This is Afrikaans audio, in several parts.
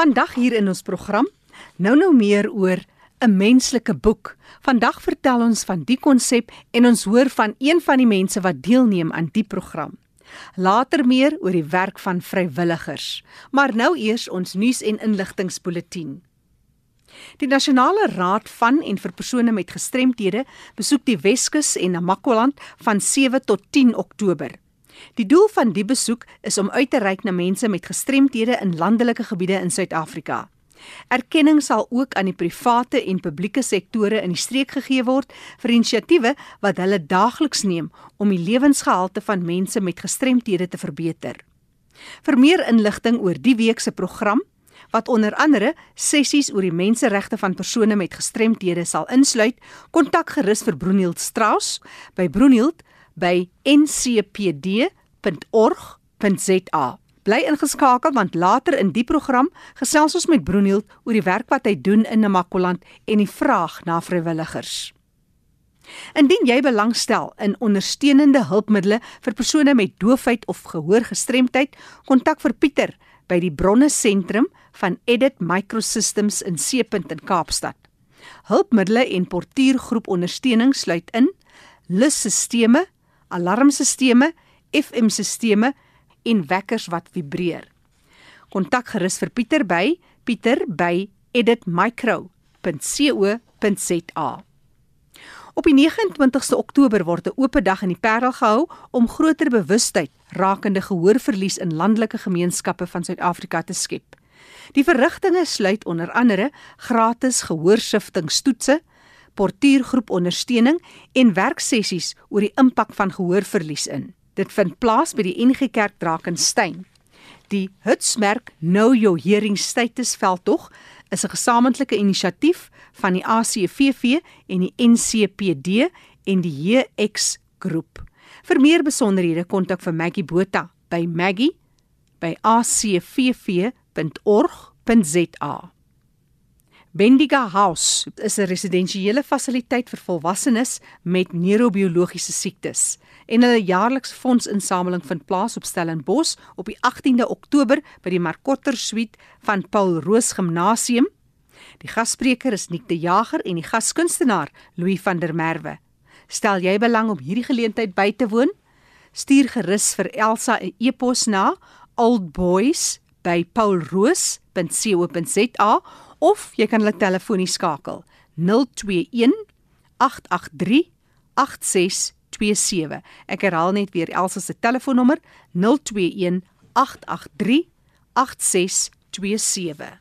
Vandag hier in ons program, nou nou meer oor 'n menslike boek. Vandag vertel ons van die konsep en ons hoor van een van die mense wat deelneem aan die program. Later meer oor die werk van vrywilligers, maar nou eers ons nuus en inligtingspulsatien. Die Nasionale Raad van en vir persone met gestremthede besoek die Weskus en Namakoland van 7 tot 10 Oktober. Die doel van die besoek is om uit te reik na mense met gestremthede in landelike gebiede in Suid-Afrika. Erkenning sal ook aan die private en publieke sektore in die streek gegee word vir inisiatiewe wat hulle daagliks neem om die lewensgehalte van mense met gestremthede te verbeter. Vir meer inligting oor die week se program wat onder andere sessies oor die menseregte van persone met gestremthede sal insluit, kontak gerus vir Broenhild Strauss by Broenhild by ncpd.org.za. Bly ingeskakel want later in die program gesels ons met Broenhild oor die werk wat hy doen in Namakoland en die vraag na vrywilligers. Indien jy belangstel in ondersteunende hulpmiddels vir persone met doofheid of gehoorgestremdheid, kontak vir Pieter by die Bronne Sentrum van Edit Microsystems in Seepunt in Kaapstad. Hulpmiddels en portuïergroep ondersteuning sluit in lusstelsels alarmstelsels, FM-stelsels en wekkers wat vibreer. Kontak gerus vir Pieter by pieter@editmicro.co.za. Op die 29ste Oktober word 'n oop dag in die Parel gehou om groter bewustheid rakende gehoorverlies in landelike gemeenskappe van Suid-Afrika te skep. Die verrigtinge sluit onder andere gratis gehoorsiftingstoetse, portuïergroep ondersteuning en werksessies oor die impak van gehoorverlies in. Dit vind plaas by die NG Kerk Drakensberg. Die Hutsmerk Know Your Hearing Status veldtog is 'n gesamentlike inisiatief van die ACVV en die NCPD en die HX groep. Vir meer besonderhede kontak vir Maggie Botha by Maggie by acvv.org.za. Bendiga House is 'n residensiële fasiliteit vir volwassenes met neurobiologiese siektes en hulle jaarlikse fondsinsameling vind plaas op Stellenbosch op die 18de Oktober by die Markotter Suite van Paul Roos Gimnasium. Die gasspreker is Nick de Jager en die gaskunstenaar Louis van der Merwe. Stel jy belang om hierdie geleentheid by te woon? Stuur gerus vir Elsa 'n e-pos na oldboys@paulroos.co.za of jy kan hulle telefonies skakel 021 883 8627. Ek herhaal net weer Elsa se telefoonnommer 021 883 8627.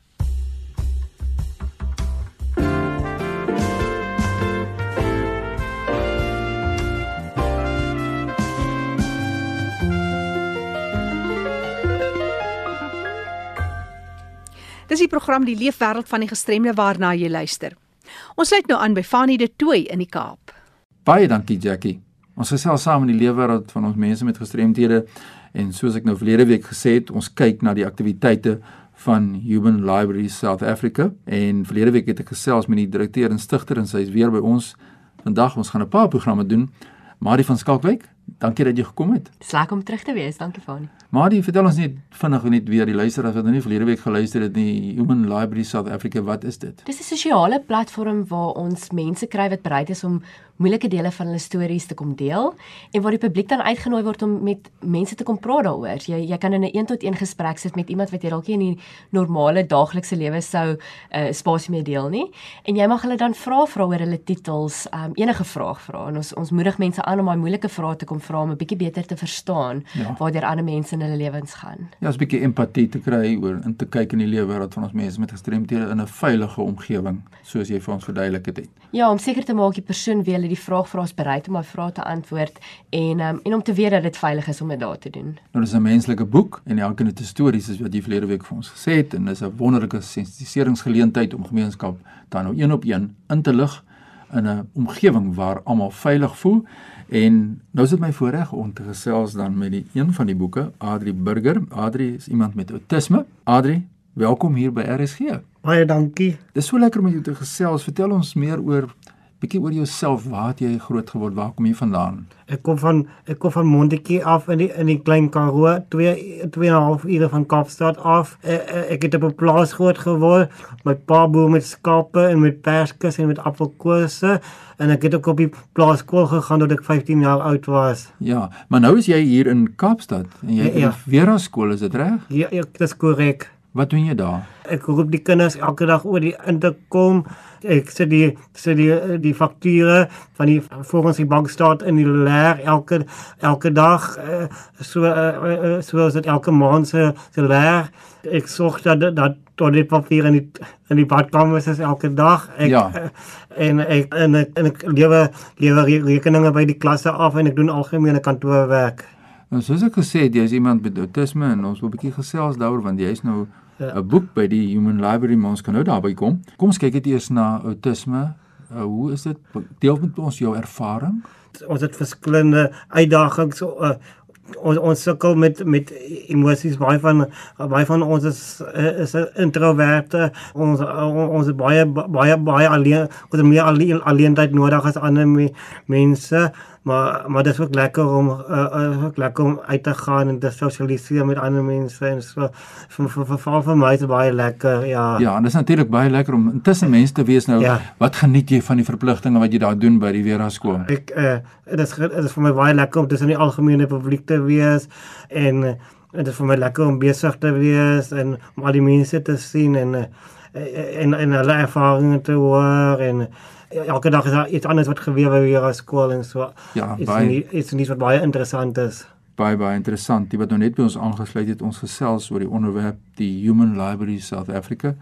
Dis die program Die Leefwêreld van die Gestremde waarna jy luister. Ons sluit nou aan by Fanie de Tooi in die Kaap. Baie dankie Jackie. Ons gesels saam in die leefwêreld van ons mense met gestremthede en soos ek nou verlede week gesê het, ons kyk na die aktiwiteite van Human Library South Africa en verlede week het ek gesels met die direkteur en stigter en sy is weer by ons. Vandag ons gaan 'n paar programme doen. Marie van Skalkwyk, dankie dat jy gekom het. Dis lekker om terug te wees. Dankie Fanie. Marie, vertel ons net vinnig net weer die luisteraars wat nou nie verlede week geluister het nie. Human Library South Africa, wat is dit? Dis 'n sosiale platform waar ons mense kry wat bereid is om moeilike dele van hulle stories te kom deel en waar die publiek dan uitgenooi word om met mense te kom praat daaroor. Jy jy kan in 'n een-tot-een gesprek sit met iemand wat jy dalk nie in die normale daaglikse lewe sou 'n uh, spasie mee deel nie en jy mag hulle dan vra vra oor hulle titels, um, enige vraag vra en ons ons moedig mense aan om daai moeilike vrae te kom vra om 'n bietjie beter te verstaan ja. waar ander mense in hulle lewens gaan. Ja, 'n bietjie empatie te kry oor in te kyk in die lewe wêreld van ons mense met gestremthede in 'n veilige omgewing, soos jy vir ons verduidelik het. Ja, om seker te maak die persoon wie hulle die vraag vra is bereid om my vrae te antwoord en um, en om te weet dat dit veilig is om dit daar te doen. Nou dis 'n menslike boek en elke net stories is wat jy verlede week vir ons gesê het en dis 'n wonderlike sensitiseringsgeleentheid om gemeenskap dan nou een op een in te lig in 'n omgewing waar almal veilig voel. En nou is dit my voorreg om te gesels dan met die een van die boeke, Adri Burger. Adri is iemand met autisme. Adri, welkom hier by RSG. Baie dankie. Dis so lekker om jou te gesels. Vertel ons meer oor bietjie oor jouself. Waar het jy groot geword? Waar kom jy vandaan? Ek kom van ek kom van Montetjie af in die in die klein Karoo, 2 2.5 ure van Kaapstad af. Ek, ek het op 'n plaas groot geword. My pa boer met skape en met perskes en met appelkose en ek het ook op die plaas skool gegaan tot ek 15 jaar oud was. Ja, maar nou is jy hier in Kaapstad en jy ja, ja. Vera skool, is dit reg? Ja, ja, dit is korrek. Wat doen jy daar? Ek roep die kinders elke dag oor die interkom. Ek sê die sê die die fakture van die volgens die bank staat in die leer elke elke dag eh, so eh, eh, so as dit elke maand se se leer. Ek sorg dat dat tot die papier in die in die badkamer is elke dag. Ek ja. en ek en ek, en ek lewe lewe rekeninge by die klasse af en ek doen algemene kantoorwerk. Nou soos ek gesê het, jy is iemand met autisme en ons wil 'n bietjie gesels daaroor want jy is nou 'n boek by die Human Library ons kan nou daarby kom. Kom ons kyk dit eers na autisme. Uh, hoe is dit? Deel met ons jou ervaring. Ons het verskillende uitdagings uh, ons ons sukkel met met emosies baie van baie van ons is is introverte ons ons baie baie baie alleen ons meer alleen alleentyd nodig as ander mense maar maar dit is ook lekker om uh, uh, ook lekker om uit te gaan en te sosialiseer met ander mense en so. Vir vir vir, vir, vir my is baie lekker ja. Ja en dit is natuurlik baie lekker om intussen mense te wees nou. Ja. wat geniet jy van die verpligtinge wat jy daar doen by die Vera skool ek uh, dit is dit is vir my baie lekker om tussen die algemene publiek te wees en uh, dit is vir my lekker om besig te wees en om al die mense te sien en uh, en en hulle ervarings te hoor en elke dag is daar iets anders wat gebeur by hierdie skool en so. Ja, baie is nie wat baie interessant is. Baie baie interessant. Die wat nou net by ons aangesluit het, ons gesels oor die onderwerp die Human Library South Africa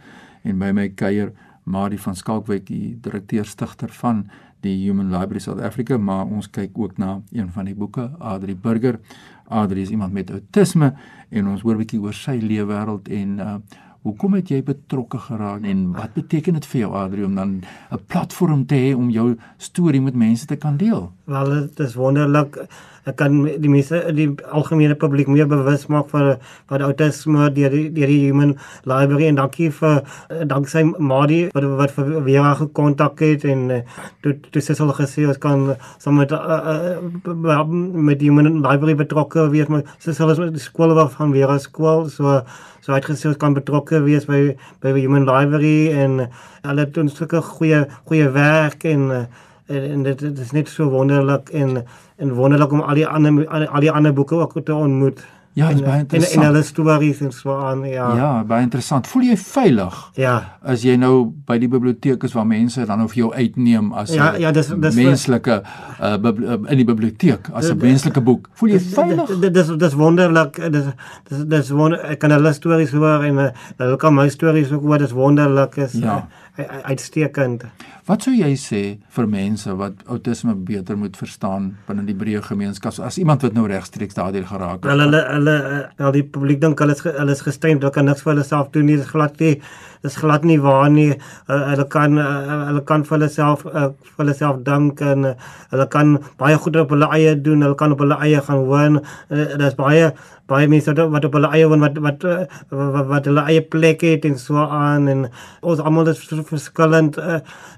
en by my kuier Marie van Skalkwyk, die direkteur-stigter van die Human Library South Africa, maar ons kyk ook na een van die boeke, Adri Burger. Adri is iemand met autisme en ons hoor 'n bietjie oor sy lewe wêreld en uh Hoekom het jy betrokke geraak en wat beteken dit vir jou Adri om dan 'n platform te hê om jou storie met mense te kan deel? Wel, dit is wonderlik. Ek kan die mense die algemene publiek meer bewus maak van van autisme deur die deur die Human Library. En dankie vir danksy Madi wat wat vir Vera gekontak het en eh, toe toe sê hulle gesê ons kan saam met uh, uh, met die Human Library betrokke wees. Met sê hulle is met die skool van Vera skool so so uitgesê ons kan betrokke wees by by Human Library. En hulle doen sulke goeie goeie werk en en, en dit, dit is net so wonderlik en en wonderlik om al die ander al die ander boeke ook te ontmoet. Ja, dit is baie interessant. En en hulle stories en so aan, ja. Ja, baie interessant. Voel jy veilig? Ja. As jy nou by die biblioteek is waar mense dan of jou uitneem as ja, ja, dis dis menslike uh, in die biblioteek as 'n menslike boek. Voel jy veilig? Dis dis wonderlik. Dis dis dis wonder ek kan hulle stories hoor en uh, hulle kan my stories ook hoor. Dis wonderlik is. Ja. Uh, uitstekend. Wat sou jy sê vir mense wat outisme beter moet verstaan binne die breë gemeenskap as iemand wat nou regstreeks daardeur geraak het? Hulle hulle al die publiek dink hulle is hulle is gestremd, hulle kan niks vir hulle self doen nie, dis glad nie dis glad nie waar nie. Hulle kan hulle kan vir hulle self vir hulle self dink en hulle kan baie goed op hulle eie doen, hulle kan op hulle eie gaan woon. Daar's baie baie mense wat op hulle eie woon wat wat wat, wat hulle eie plek het en so aan en ons almal is verskillend.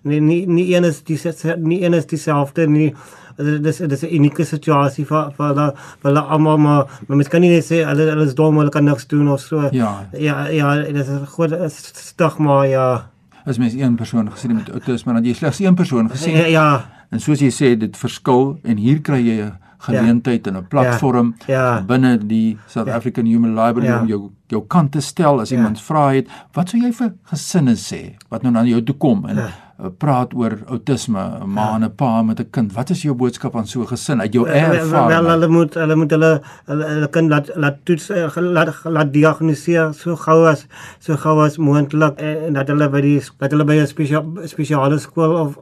Nie nie nie een is die nie een is dieselfde nie dis dis 'n unieke situasie vir vir hulle vir hulle almal maar mens kan nie net sê hulle hulle is dom hulle kan niks doen of so ja ja ja dis is goed stigma ja as mens een persoon gesien met autisme dan jy slegs een persoon gesien ja, ja en soos jy sê dit verskil en hier kry jy 'n geleentheid ja. en 'n platform ja. ja. binne die South ja. African Human Library ja. om jou jou kant te stel as ja. iemand vra het wat sou jy vir gesinne sê wat nou na jou toe kom en ja praat oor outisme, 'n ma ja. en 'n pa met 'n kind. Wat is jou boodskap aan so 'n gesin uit jou ervaring? Wel, hulle moet hulle moet hulle hulle, hulle kind laat laat toets eh, laat laat diagnoseer so gou as so gou as moontlik en, en dat hulle by die dat hulle by 'n spesiale spesiale skool of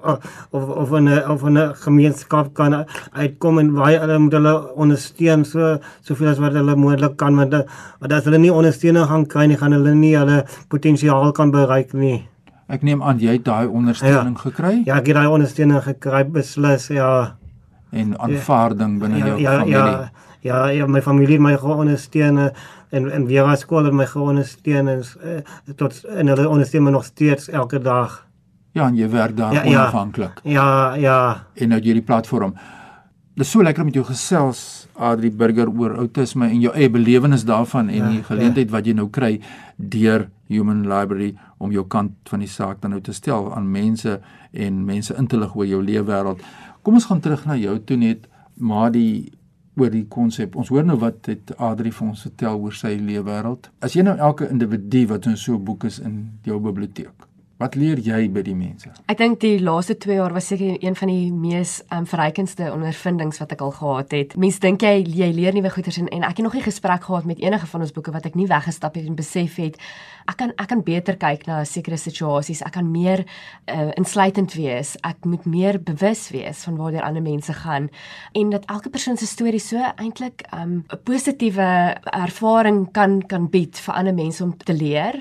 of of 'n of 'n gemeenskap kan uitkom en waar hulle moet hulle ondersteun so soveel as wat hulle moontlik kan want as hulle nie ondersteuning gaan kry nie, gaan hulle nie hulle potensiaal kan bereik nie. Ek neem aan jy het daai ondersteuning ja. gekry? Ja, ek het daai ondersteuning gekry beslis, ja. En aanvaarding binne ja, jou ja, familie. Ja, ja, ja, my familie het my geondersteun en en weer as skool het my geondersteun en uh, tot en hulle ondersteun my nog steeds elke dag. Ja, en jy werk daar Ja, ja. onafhanklik Ja, ja. en nou hierdie platform. Dis so lekker om met jou gesels Adri Burger oor outisme en jou eie belewenis daarvan en Ja, die geleentheid wat jy nou kry deur Human Library om jou kant van die saak dan nou te stel aan mense en mense in te lig oor jou leefwêreld. Kom ons gaan terug na jou toe net maar die oor die konsep. Ons hoor nou wat het Adri vir ons vertel oor sy leefwêreld. As jy nou elke individu wat in so 'n boek is in jou biblioteek. Wat leer jy by die mense? Ek dink die laaste 2 jaar was seker een van die mees um, verrykendste ondervindings wat ek al gehad het. Mense dink jy jy leer nuwe goeters en, en ek het nog nie gesprek gehad met enige van ons boeke wat ek nie weggestap het en besef het ek kan ek kan beter kyk na sekere situasies. Ek kan meer uh, insluitend wees. Ek moet meer bewus wees van waar ander mense gaan en dat elke persoon se storie so eintlik 'n um, positiewe ervaring kan kan bied vir ander mense om te leer,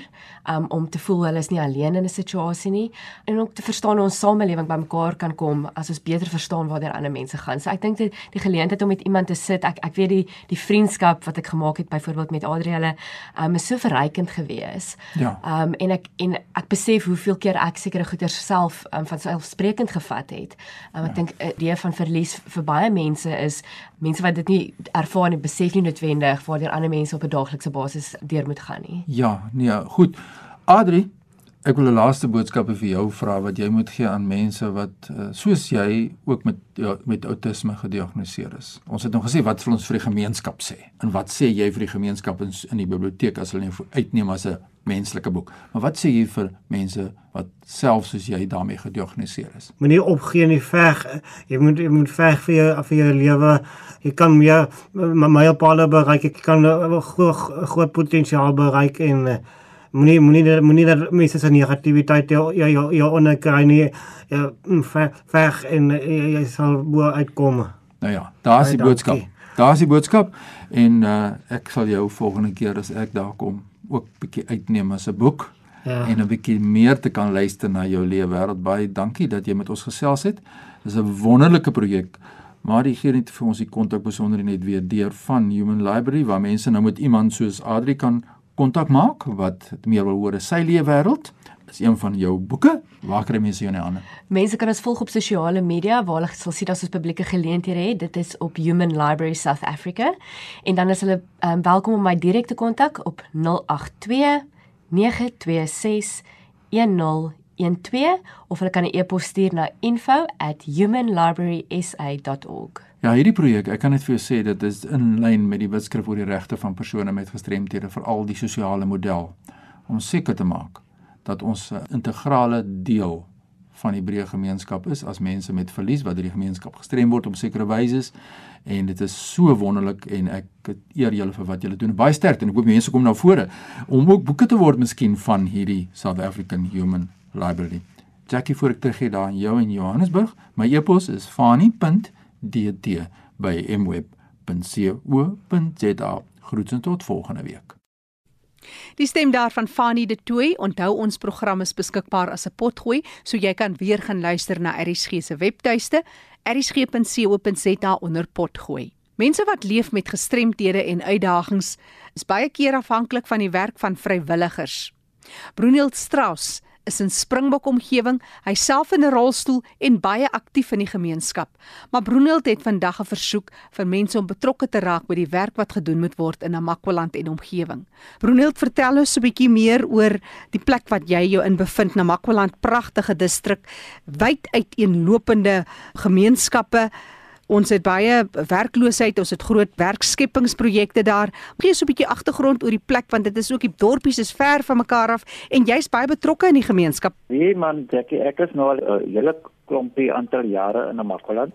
um, om te voel hulle is nie alleen in 'n situasie nie en om te verstaan hoe ons samelewing bymekaar kan kom as ons beter verstaan waar ander mense gaan. So ek dink dit die geleentheid om met iemand te sit, ek ek weet die die vriendskap wat ek gemaak het byvoorbeeld met Adrielle, um, is so verrykend geweest. Ja. Um en ek en ek besef hoeveel keer ek sekere goeder self um, van selfsprekend gevat het. Um, ek ja. dink 'n idee van verlies vir baie mense is mense wat dit nie ervaar nie, besef nie noodwendig waar ander mense op 'n daaglikse basis deur moet gaan nie. Ja, nee, goed. Adri, ek wil 'n laaste boodskap vir jou vra wat jy moet gee aan mense wat uh, soos jy ook met ja, met outisme gediagnoseer is. Ons het nou gesê wat vir ons vir die gemeenskap sê. En wat sê jy vir die gemeenskap in in die biblioteek as hulle nie uitneem as 'n menslike boek. Maar wat sê jy vir mense wat self soos jy daarmee gediagnoseer is? Moenie opgee nie, veg. Jy moet jy moet veg vir jou vir jou lewe. Jy kan meer mylpale bereik. Jy kan 'n groot groot potensiaal bereik en uh, moenie moenie moenie dat mense se negativiteit jou jou jou, jou onderkry nie. Ja, veg, veg en jy, jy sal bo uitkom. Nou ja, daar's die Baie boodskap. dankie. Daar's die boodskap en uh, ek sal jou volgende keer as ek daar kom ook bietjie uitneem as 'n boek Ja. en 'n bietjie meer te kan luister na jou lewe wêreld. Baie dankie dat jy met ons gesels het. Dis 'n wonderlike projek. Maar die gee net vir ons die kontak besonder net weer deur van Human Library waar mense nou met iemand soos Adri kan kontak maak wat meer wil hoor oor sy lewe wêreld. Is een van jou boeke. Waar kry mense jou in die hande? Mense kan ons volg op sosiale media waar hulle sal sien as ons publieke geleenthede het. Dit is op Human Library South Africa. En dan is hulle um, welkom om my direk te kontak op 082 926 1012 of hulle kan 'n e-pos stuur na info@humanlibrarysa.org. Ja, hierdie projek, ek kan net vir jou sê dit is in lyn met die wetskrif oor die regte van persone met gestremthede, veral die sosiale model om seker te maak dat ons 'n integrale deel van die breë gemeenskap is as mense met verlies wat deur die gemeenskap gestrem word op sekere wyse en dit is so wonderlik en ek eer julle vir wat julle doen. Baie sterk en ek hoop mense kom na vore om ook boeke te word miskien van hierdie South African Human Library. Jackie voor ek terug gee daar in jou in Johannesburg. My e-pos is fani.dt by mweb.co.za. Groetens tot volgende week. Die stem daarvan Fanny de Tooi. Onthou ons program is beskikbaar as 'n potgooi, so jy kan weer gaan luister na RSG se webtuiste rsg.co.za onder potgooi. Mense wat leef met gestremthede en uitdagings is baie keer afhanklik van die werk van vrywilligers. Brunhild Strauss is in Springbok omgewing, hy self in 'n rolstoel en baie aktief in die gemeenskap. Maar Brunhild het vandag 'n versoek vir mense om betrokke te raak by die werk wat gedoen moet word in Namakwaland en omgewing. Brunhild, vertel ons 'n bietjie meer oor die plek wat jy jou in bevind, Namakwaland, pragtige distrik, wyd uiteenlopende gemeenskappe. Ons het baie werkloosheid, ons het groot werkskepingsprojekte daar. Gee so 'n bietjie agtergrond oor die plek want dit is ook die dorpies is ver van mekaar af en jy's baie betrokke in die gemeenskap. Nee man, Jackie, ek is nou al 'n uh, hele klompie aantal jare in Namakwaland.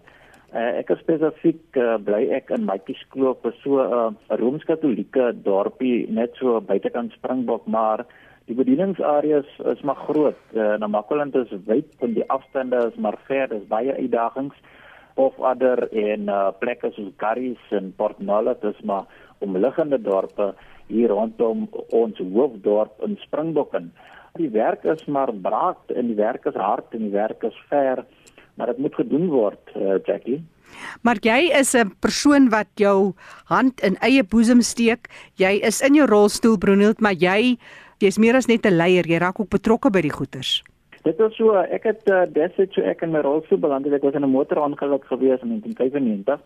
Uh, ek is spesifiek uh, bly ek in Matjies Kloof, so 'n uh, Rooms-Katolieke dorpie net so buitekant Springbok, maar die bedieningsareas is, is maar groot. Uh, Namakwaland is wyd en die afstande is maar ver, dis baie uitdagings of ander en uh, plekke soos Garries en Port Nolloth dis maar omliggende dorpe hier rondom ons hoofdorp in Springbok in. Die werk is maar braak en die werk is hard en die werk is ver, maar dit moet gedoen word, uh, Jackie. Maar jy is 'n persoon wat jou hand in eie boesem steek. Jy is in jou rolstoel Brunhild, maar jy jy's meer as net 'n leier, jy raak ook betrokke by die goeters. Dit was so ek het uh, destyds so ek in my rolstoel beland het ek was in 'n motorongeluk gewees in 1995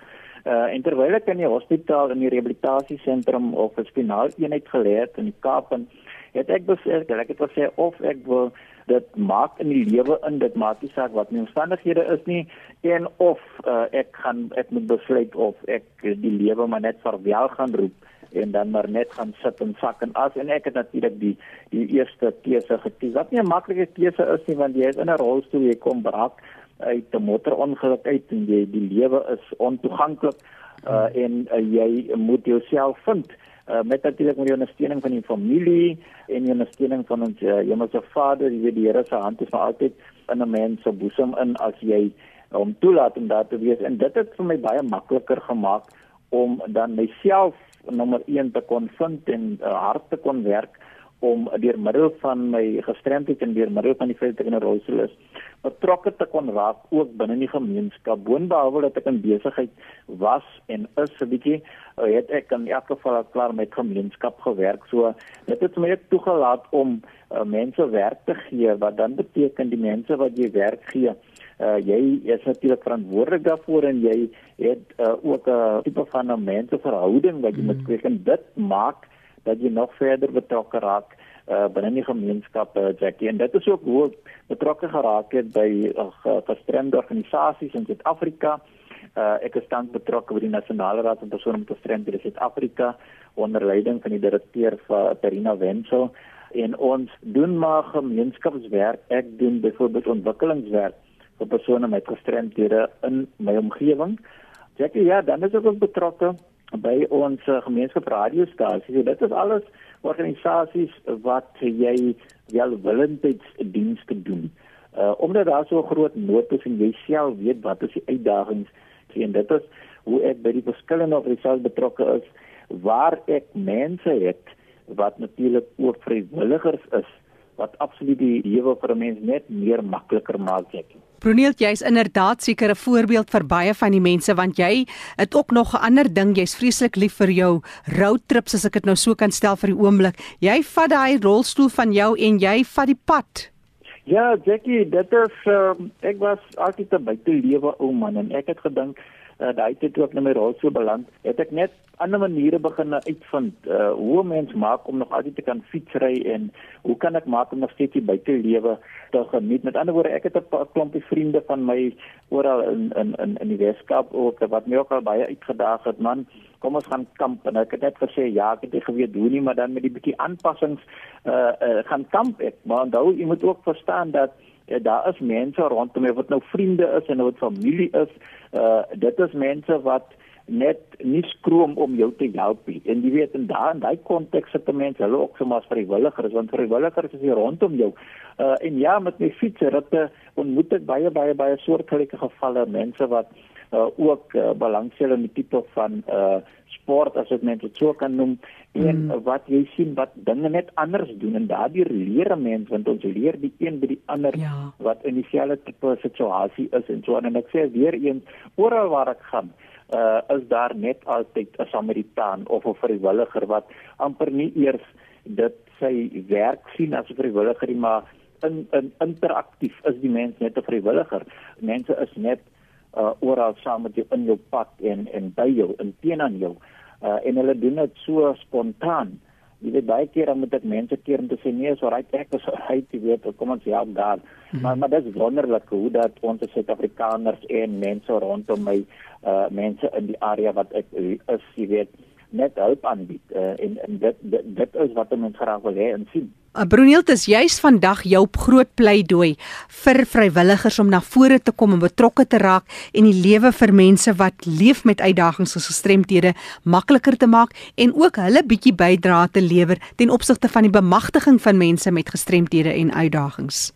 uh, en terwyl ek in die hospitaal in die rehabilitasiesentrum of 'n spinaal eenheid gelê het in die Kaap en het ek besluit ek het gesê of ek wil dit maak in die lewe in dit maak nie saak wat my omstandighede is nie en of uh, ek gaan ek moet besluit of ek die lewe maar net verwel gaan roep en dan maar net gaan sit en sak en as en ek het natuurlik die die eerste keuse gekies. Wat nie 'n maklike keuse is nie want jy is in 'n rolstoel jy kom braak uit 'n motorongeluk uit en jy die lewe is ontoeganklik uh, en uh, jy moet jouself vind. uh, met natuurlik met die ondersteuning van die familie en die ondersteuning van ons uh, hemelse Vader, jy weet die Here se hand is maar altyd in 'n mens se boesem in as jy hom toelaat om daar te wees. En dit het vir my baie makliker gemaak om dan myself nommer 1 te kon vind en uh, hard te kon werk om deur middel van my gestremdheid en deur middel van die feit dat ek in 'n rolstoel is betrokke te kon raak ook binne die gemeenskap. Boonbehalwe dat ek in besigheid was en is 'n bietjie, eh, het ek in elk geval klaar met gemeenskap gewerk. So dit het my toegelaat om uh, mense werk te gee wat dan beteken die mense wat jy werk gee. Uh, jy is natuurlik verantwoordelik daarvoor en jy het uh, ook 'n tipe van 'n menseverhouding wat jy mm. moet kry en dit maak dat jy nog verder betrokke raak uh, binne die gemeenskap uh, Jackie en dit is ook hoe betrokke geraak het by uh, gestremde organisasies in Suid-Afrika. Uh, ek is tans betrokke by die Nasionale Raad van Persone met Gestremdhede in Suid-Afrika onder leiding van die direkteur van Terina Wenzel en ons doen maar gemeenskapswerk. Ek doen byvoorbeeld ontwikkelingswerk vir persone met gestremdhede in my omgewing. Jackie, ja, dan is ek ook betrokke by ons uh, gemeenskap radiostasie. So dit is alles organisasies wat jy welwillendheidsdienste doen. Uh omdat daar so groot nood is en jy self weet wat is die uitdagings en dit is hoe ek by die verskillende organisasies betrokke is waar ek mense het wat natuurlik ook vrywilligers is wat absoluut die lewe vir 'n mens net meer makliker maak ek. Bruneel, jy's inderdaad seker 'n voorbeeld vir baie van die mense want jy het ook nog 'n ander ding, jy's vreeslik lief vir jou roadtrips as ek dit nou so kan stel vir die oomblik. Jy vat daai rolstoel van jou en jy vat die pad. Ja, Jackie, dit is um, ek was altyd 'n buitelewe ou man en ek het gedink daai tyd toe ek nou my rolstoel beland, het ek net ander maniere begin uitvind uh, hoe mens maak om nog altyd te kan fietsry en hoe kan ek maak om nog steeds die buitelewe te geniet. Met ander woorde, ek het 'n klompie vriende van my oral in in in in die Weskaap ook wat my ook al baie uitgedaag het, man. Kom ons gaan kamp en ek het net gesê ja, ek het nie geweet hoe nie, maar dan met die bietjie aanpassings uh, uh gaan kamp ek. Maar onthou, jy moet ook verstaan dat Ja, daar is mense rondom my wat nou vriende is en wat familie is. Uh dit is mense wat net nie skroom om jou te help nie. En jy weet in daai in daai konteks sit mense hulle ook sommer as vrywilligers want vrywilligers is hier rondom jou. Uh en ja, met my fietsritte ontmoet ek baie baie baie soortgelyke gevalle mense wat uh ook uh, belangstel in die tipe van uh sport as dit net so kan noem en mm. wat jy sien wat dinge net anders doen en daardie leer mense want ons leer die een by die ander ja. wat in dieselfde tipe situasie is en so en ek sê weer eens oral waar ek gaan uh, is daar net altyd 'n Samaritaan of 'n vrywilliger wat amper nie eers dit sy werk sien as 'n vrywilliger nie, maar in in interaktief is die mens net 'n vrywilliger. Mense is net uh, oral saam met jou in jou pad en en by jou en teenoor jou. Uh, en hulle doen dit so spontaan. Jy weet baie keer dan moet ek mense keer om te sê nee, so right ek is hy jy weet kom ons help daar. Hmm. Maar maar dit is wonderlik hoe dat ons Suid-Afrikaners en mense rondom my uh mense in die area wat ek is, jy weet, net hulp aanbied. Uh, en en dit, dit dit is wat ons graag wil hê en sien. Uh, Bruniel, dit is juis vandag jou groot pleidooi vir vrywilligers om na vore te kom en betrokke te raak en die lewe vir mense wat leef met uitdagings en gestremthede makliker te maak en ook hulle bietjie bydra te lewer ten opsigte van die bemagtiging van mense met gestremthede en uitdagings.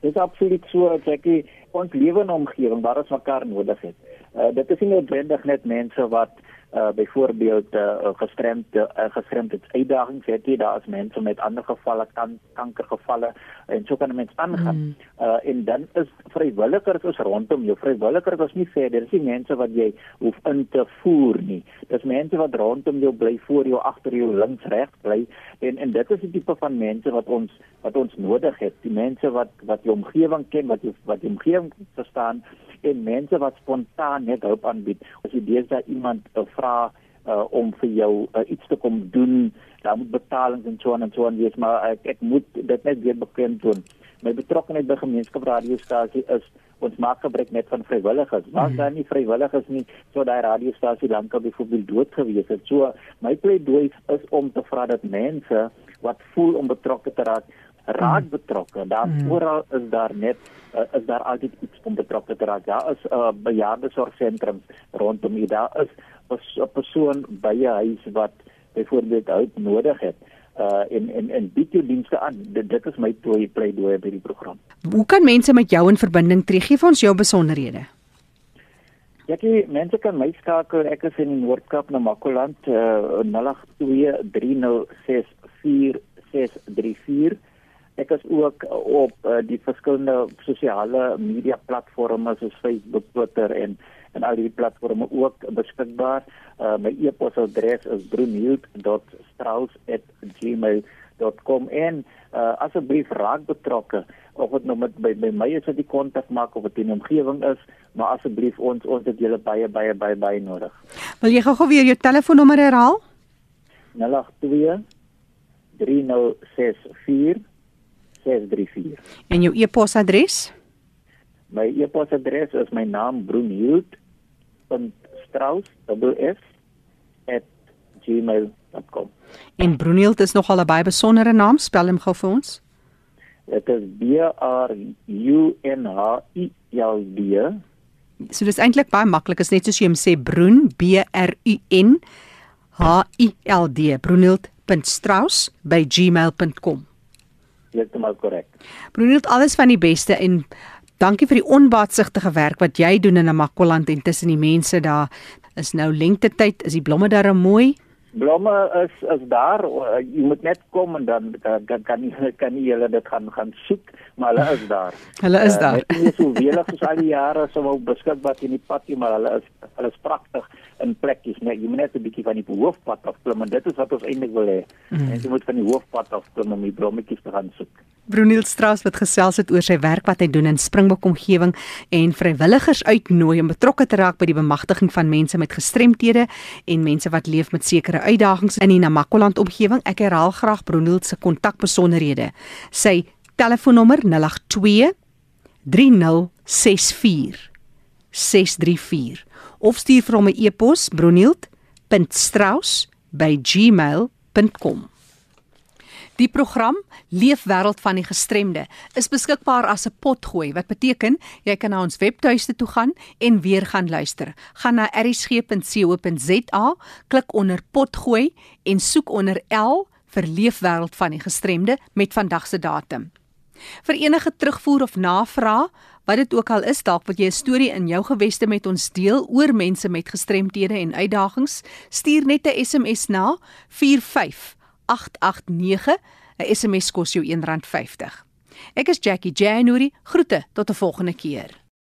Dit is absoluut so, Jackie, ons lewende omgewing waar ons mekaar nodig het. Uh, dit is nie noodwendig net mense wat uh byvoorbeeld uh gestremde uh, gestremde uitdagings het jy daar is mense met ander gevalle kan kankergevalle en so kan 'n mens aangaan. Mm. Uh en dan is vrywilligers is rondom jou. Vrywilligers is nie verder, dis nie mense wat jy hoef in te voer nie. Dis mense wat rondom jou bly, voor jou, agter jou, links, regs bly en en dit is die tipe van mense wat ons wat ons nodig het. Die mense wat wat die omgewing ken, wat die, wat die omgewing verstaan en mense wat spontaan net hulp aanbied. As jy deesdae iemand uh, vra uh, om vir jou uh, iets te kom doen, dan moet betalings en so en so en wees, maar ek, ek moet dit net weer bekend doen. My betrokkeheid by gemeenskapsradiostasie is ons maak gebruik net van vrywilligers. Maar mm. dan nie vrywilligers nie, so daai radiostasie dan kan byvoorbeeld dood gewees het. So my pleidooi is om te vra dat mense wat voel om betrokke te raak, raak mm. betrokke. Daar mm. oral is daar net uh, is daar altyd iets om betrokke te raak. Daar is 'n uh, bejaardesorgsentrum rondom hier. Daar is 'n persoon by 'n huis wat byvoorbeeld hulp nodig het uh en en en bied jou dienste aan. Dit, dit is my toe pleidooi by die program. Hoe kan mense met jou in verbinding tree? Gee vir ons jou besonderhede. Jackie, mense kan my skakel. Ek is in die Noord-Kaap, Namakoland, uh 0823064634. Ek is ook op uh, die verskillende sosiale media platforms soos Facebook, Twitter en en al die platforms ook beskikbaar. Uh, my e-posadres is brunield.strauss@gmail.com en uh, asseblief raak betrokke of dit nou met by, by my is dit die kontak maak of dit in die omgewing is, maar asseblief ons ons het julle baie baie baie baie nodig. Wil jy gou-gou weer jou telefoonnommer herhaal? 082 3064 634. En jou e-posadres? My e-posadres is my naam broenhild.strauss@gmail.com. En Broenhild is nogal 'n baie besondere naam, spel hom gou vir ons. Dit is B R U N H I L D. So dis eintlik baie maklik, is net soos jy hom sê Broen B R U N H I L D. broenhild.strauss@gmail.com. Heeltemal korrek. Broenhild, alles van die beste en dankie vir die onbaatsigtige werk wat jy doen in Namakoland en tussen die mense daar. Is nou lente tyd, is die blomme daar mooi? Blomme is is daar. Jy moet net kom en dan dan kan jy kan jy hulle dit gaan gaan soek, maar hulle is daar. hulle is daar. Uh, nie so welig soos al die jare so wou beskikbaar in die pad nie, maar hulle is hulle is pragtig in plekkies, nee, jy moet net 'n bietjie van die hoofpad af klim en dit is wat ons eintlik wil hê. Mm. En jy moet van die hoofpad af klim om die blommetjies te gaan soek. Bruniel Strauss wat gesels het oor sy werk wat hy doen in Springbok omgewing en vrywilligers uitnooi om betrokke te raak by die bemagtiging van mense met gestremthede en mense wat leef met sekere uitdagings in die Namakoland omgewing. Ek herhaal graag Bruniel se kontakbesonderhede. Sy telefoonnommer 082 3064 634 of stuur vir hom 'n e-pos bronield.strauss@gmail.com. Die program Leefwêreld van die Gestremde is beskikbaar as 'n potgooi wat beteken jy kan na ons webtuiste toe gaan en weer gaan luister. Gaan na erisg.co.za, klik onder potgooi en soek onder L vir Leefwêreld van die Gestremde met vandag se datum. Vir enige terugvoer of navraag Wat dit ook al is, dalk wil jy 'n storie in jou geweste met ons deel oor mense met gestremthede en uitdagings, stuur net 'n SMS na 45889. 'n SMS kos jou R1.50. Ek is Jackie January. Groete tot 'n volgende keer.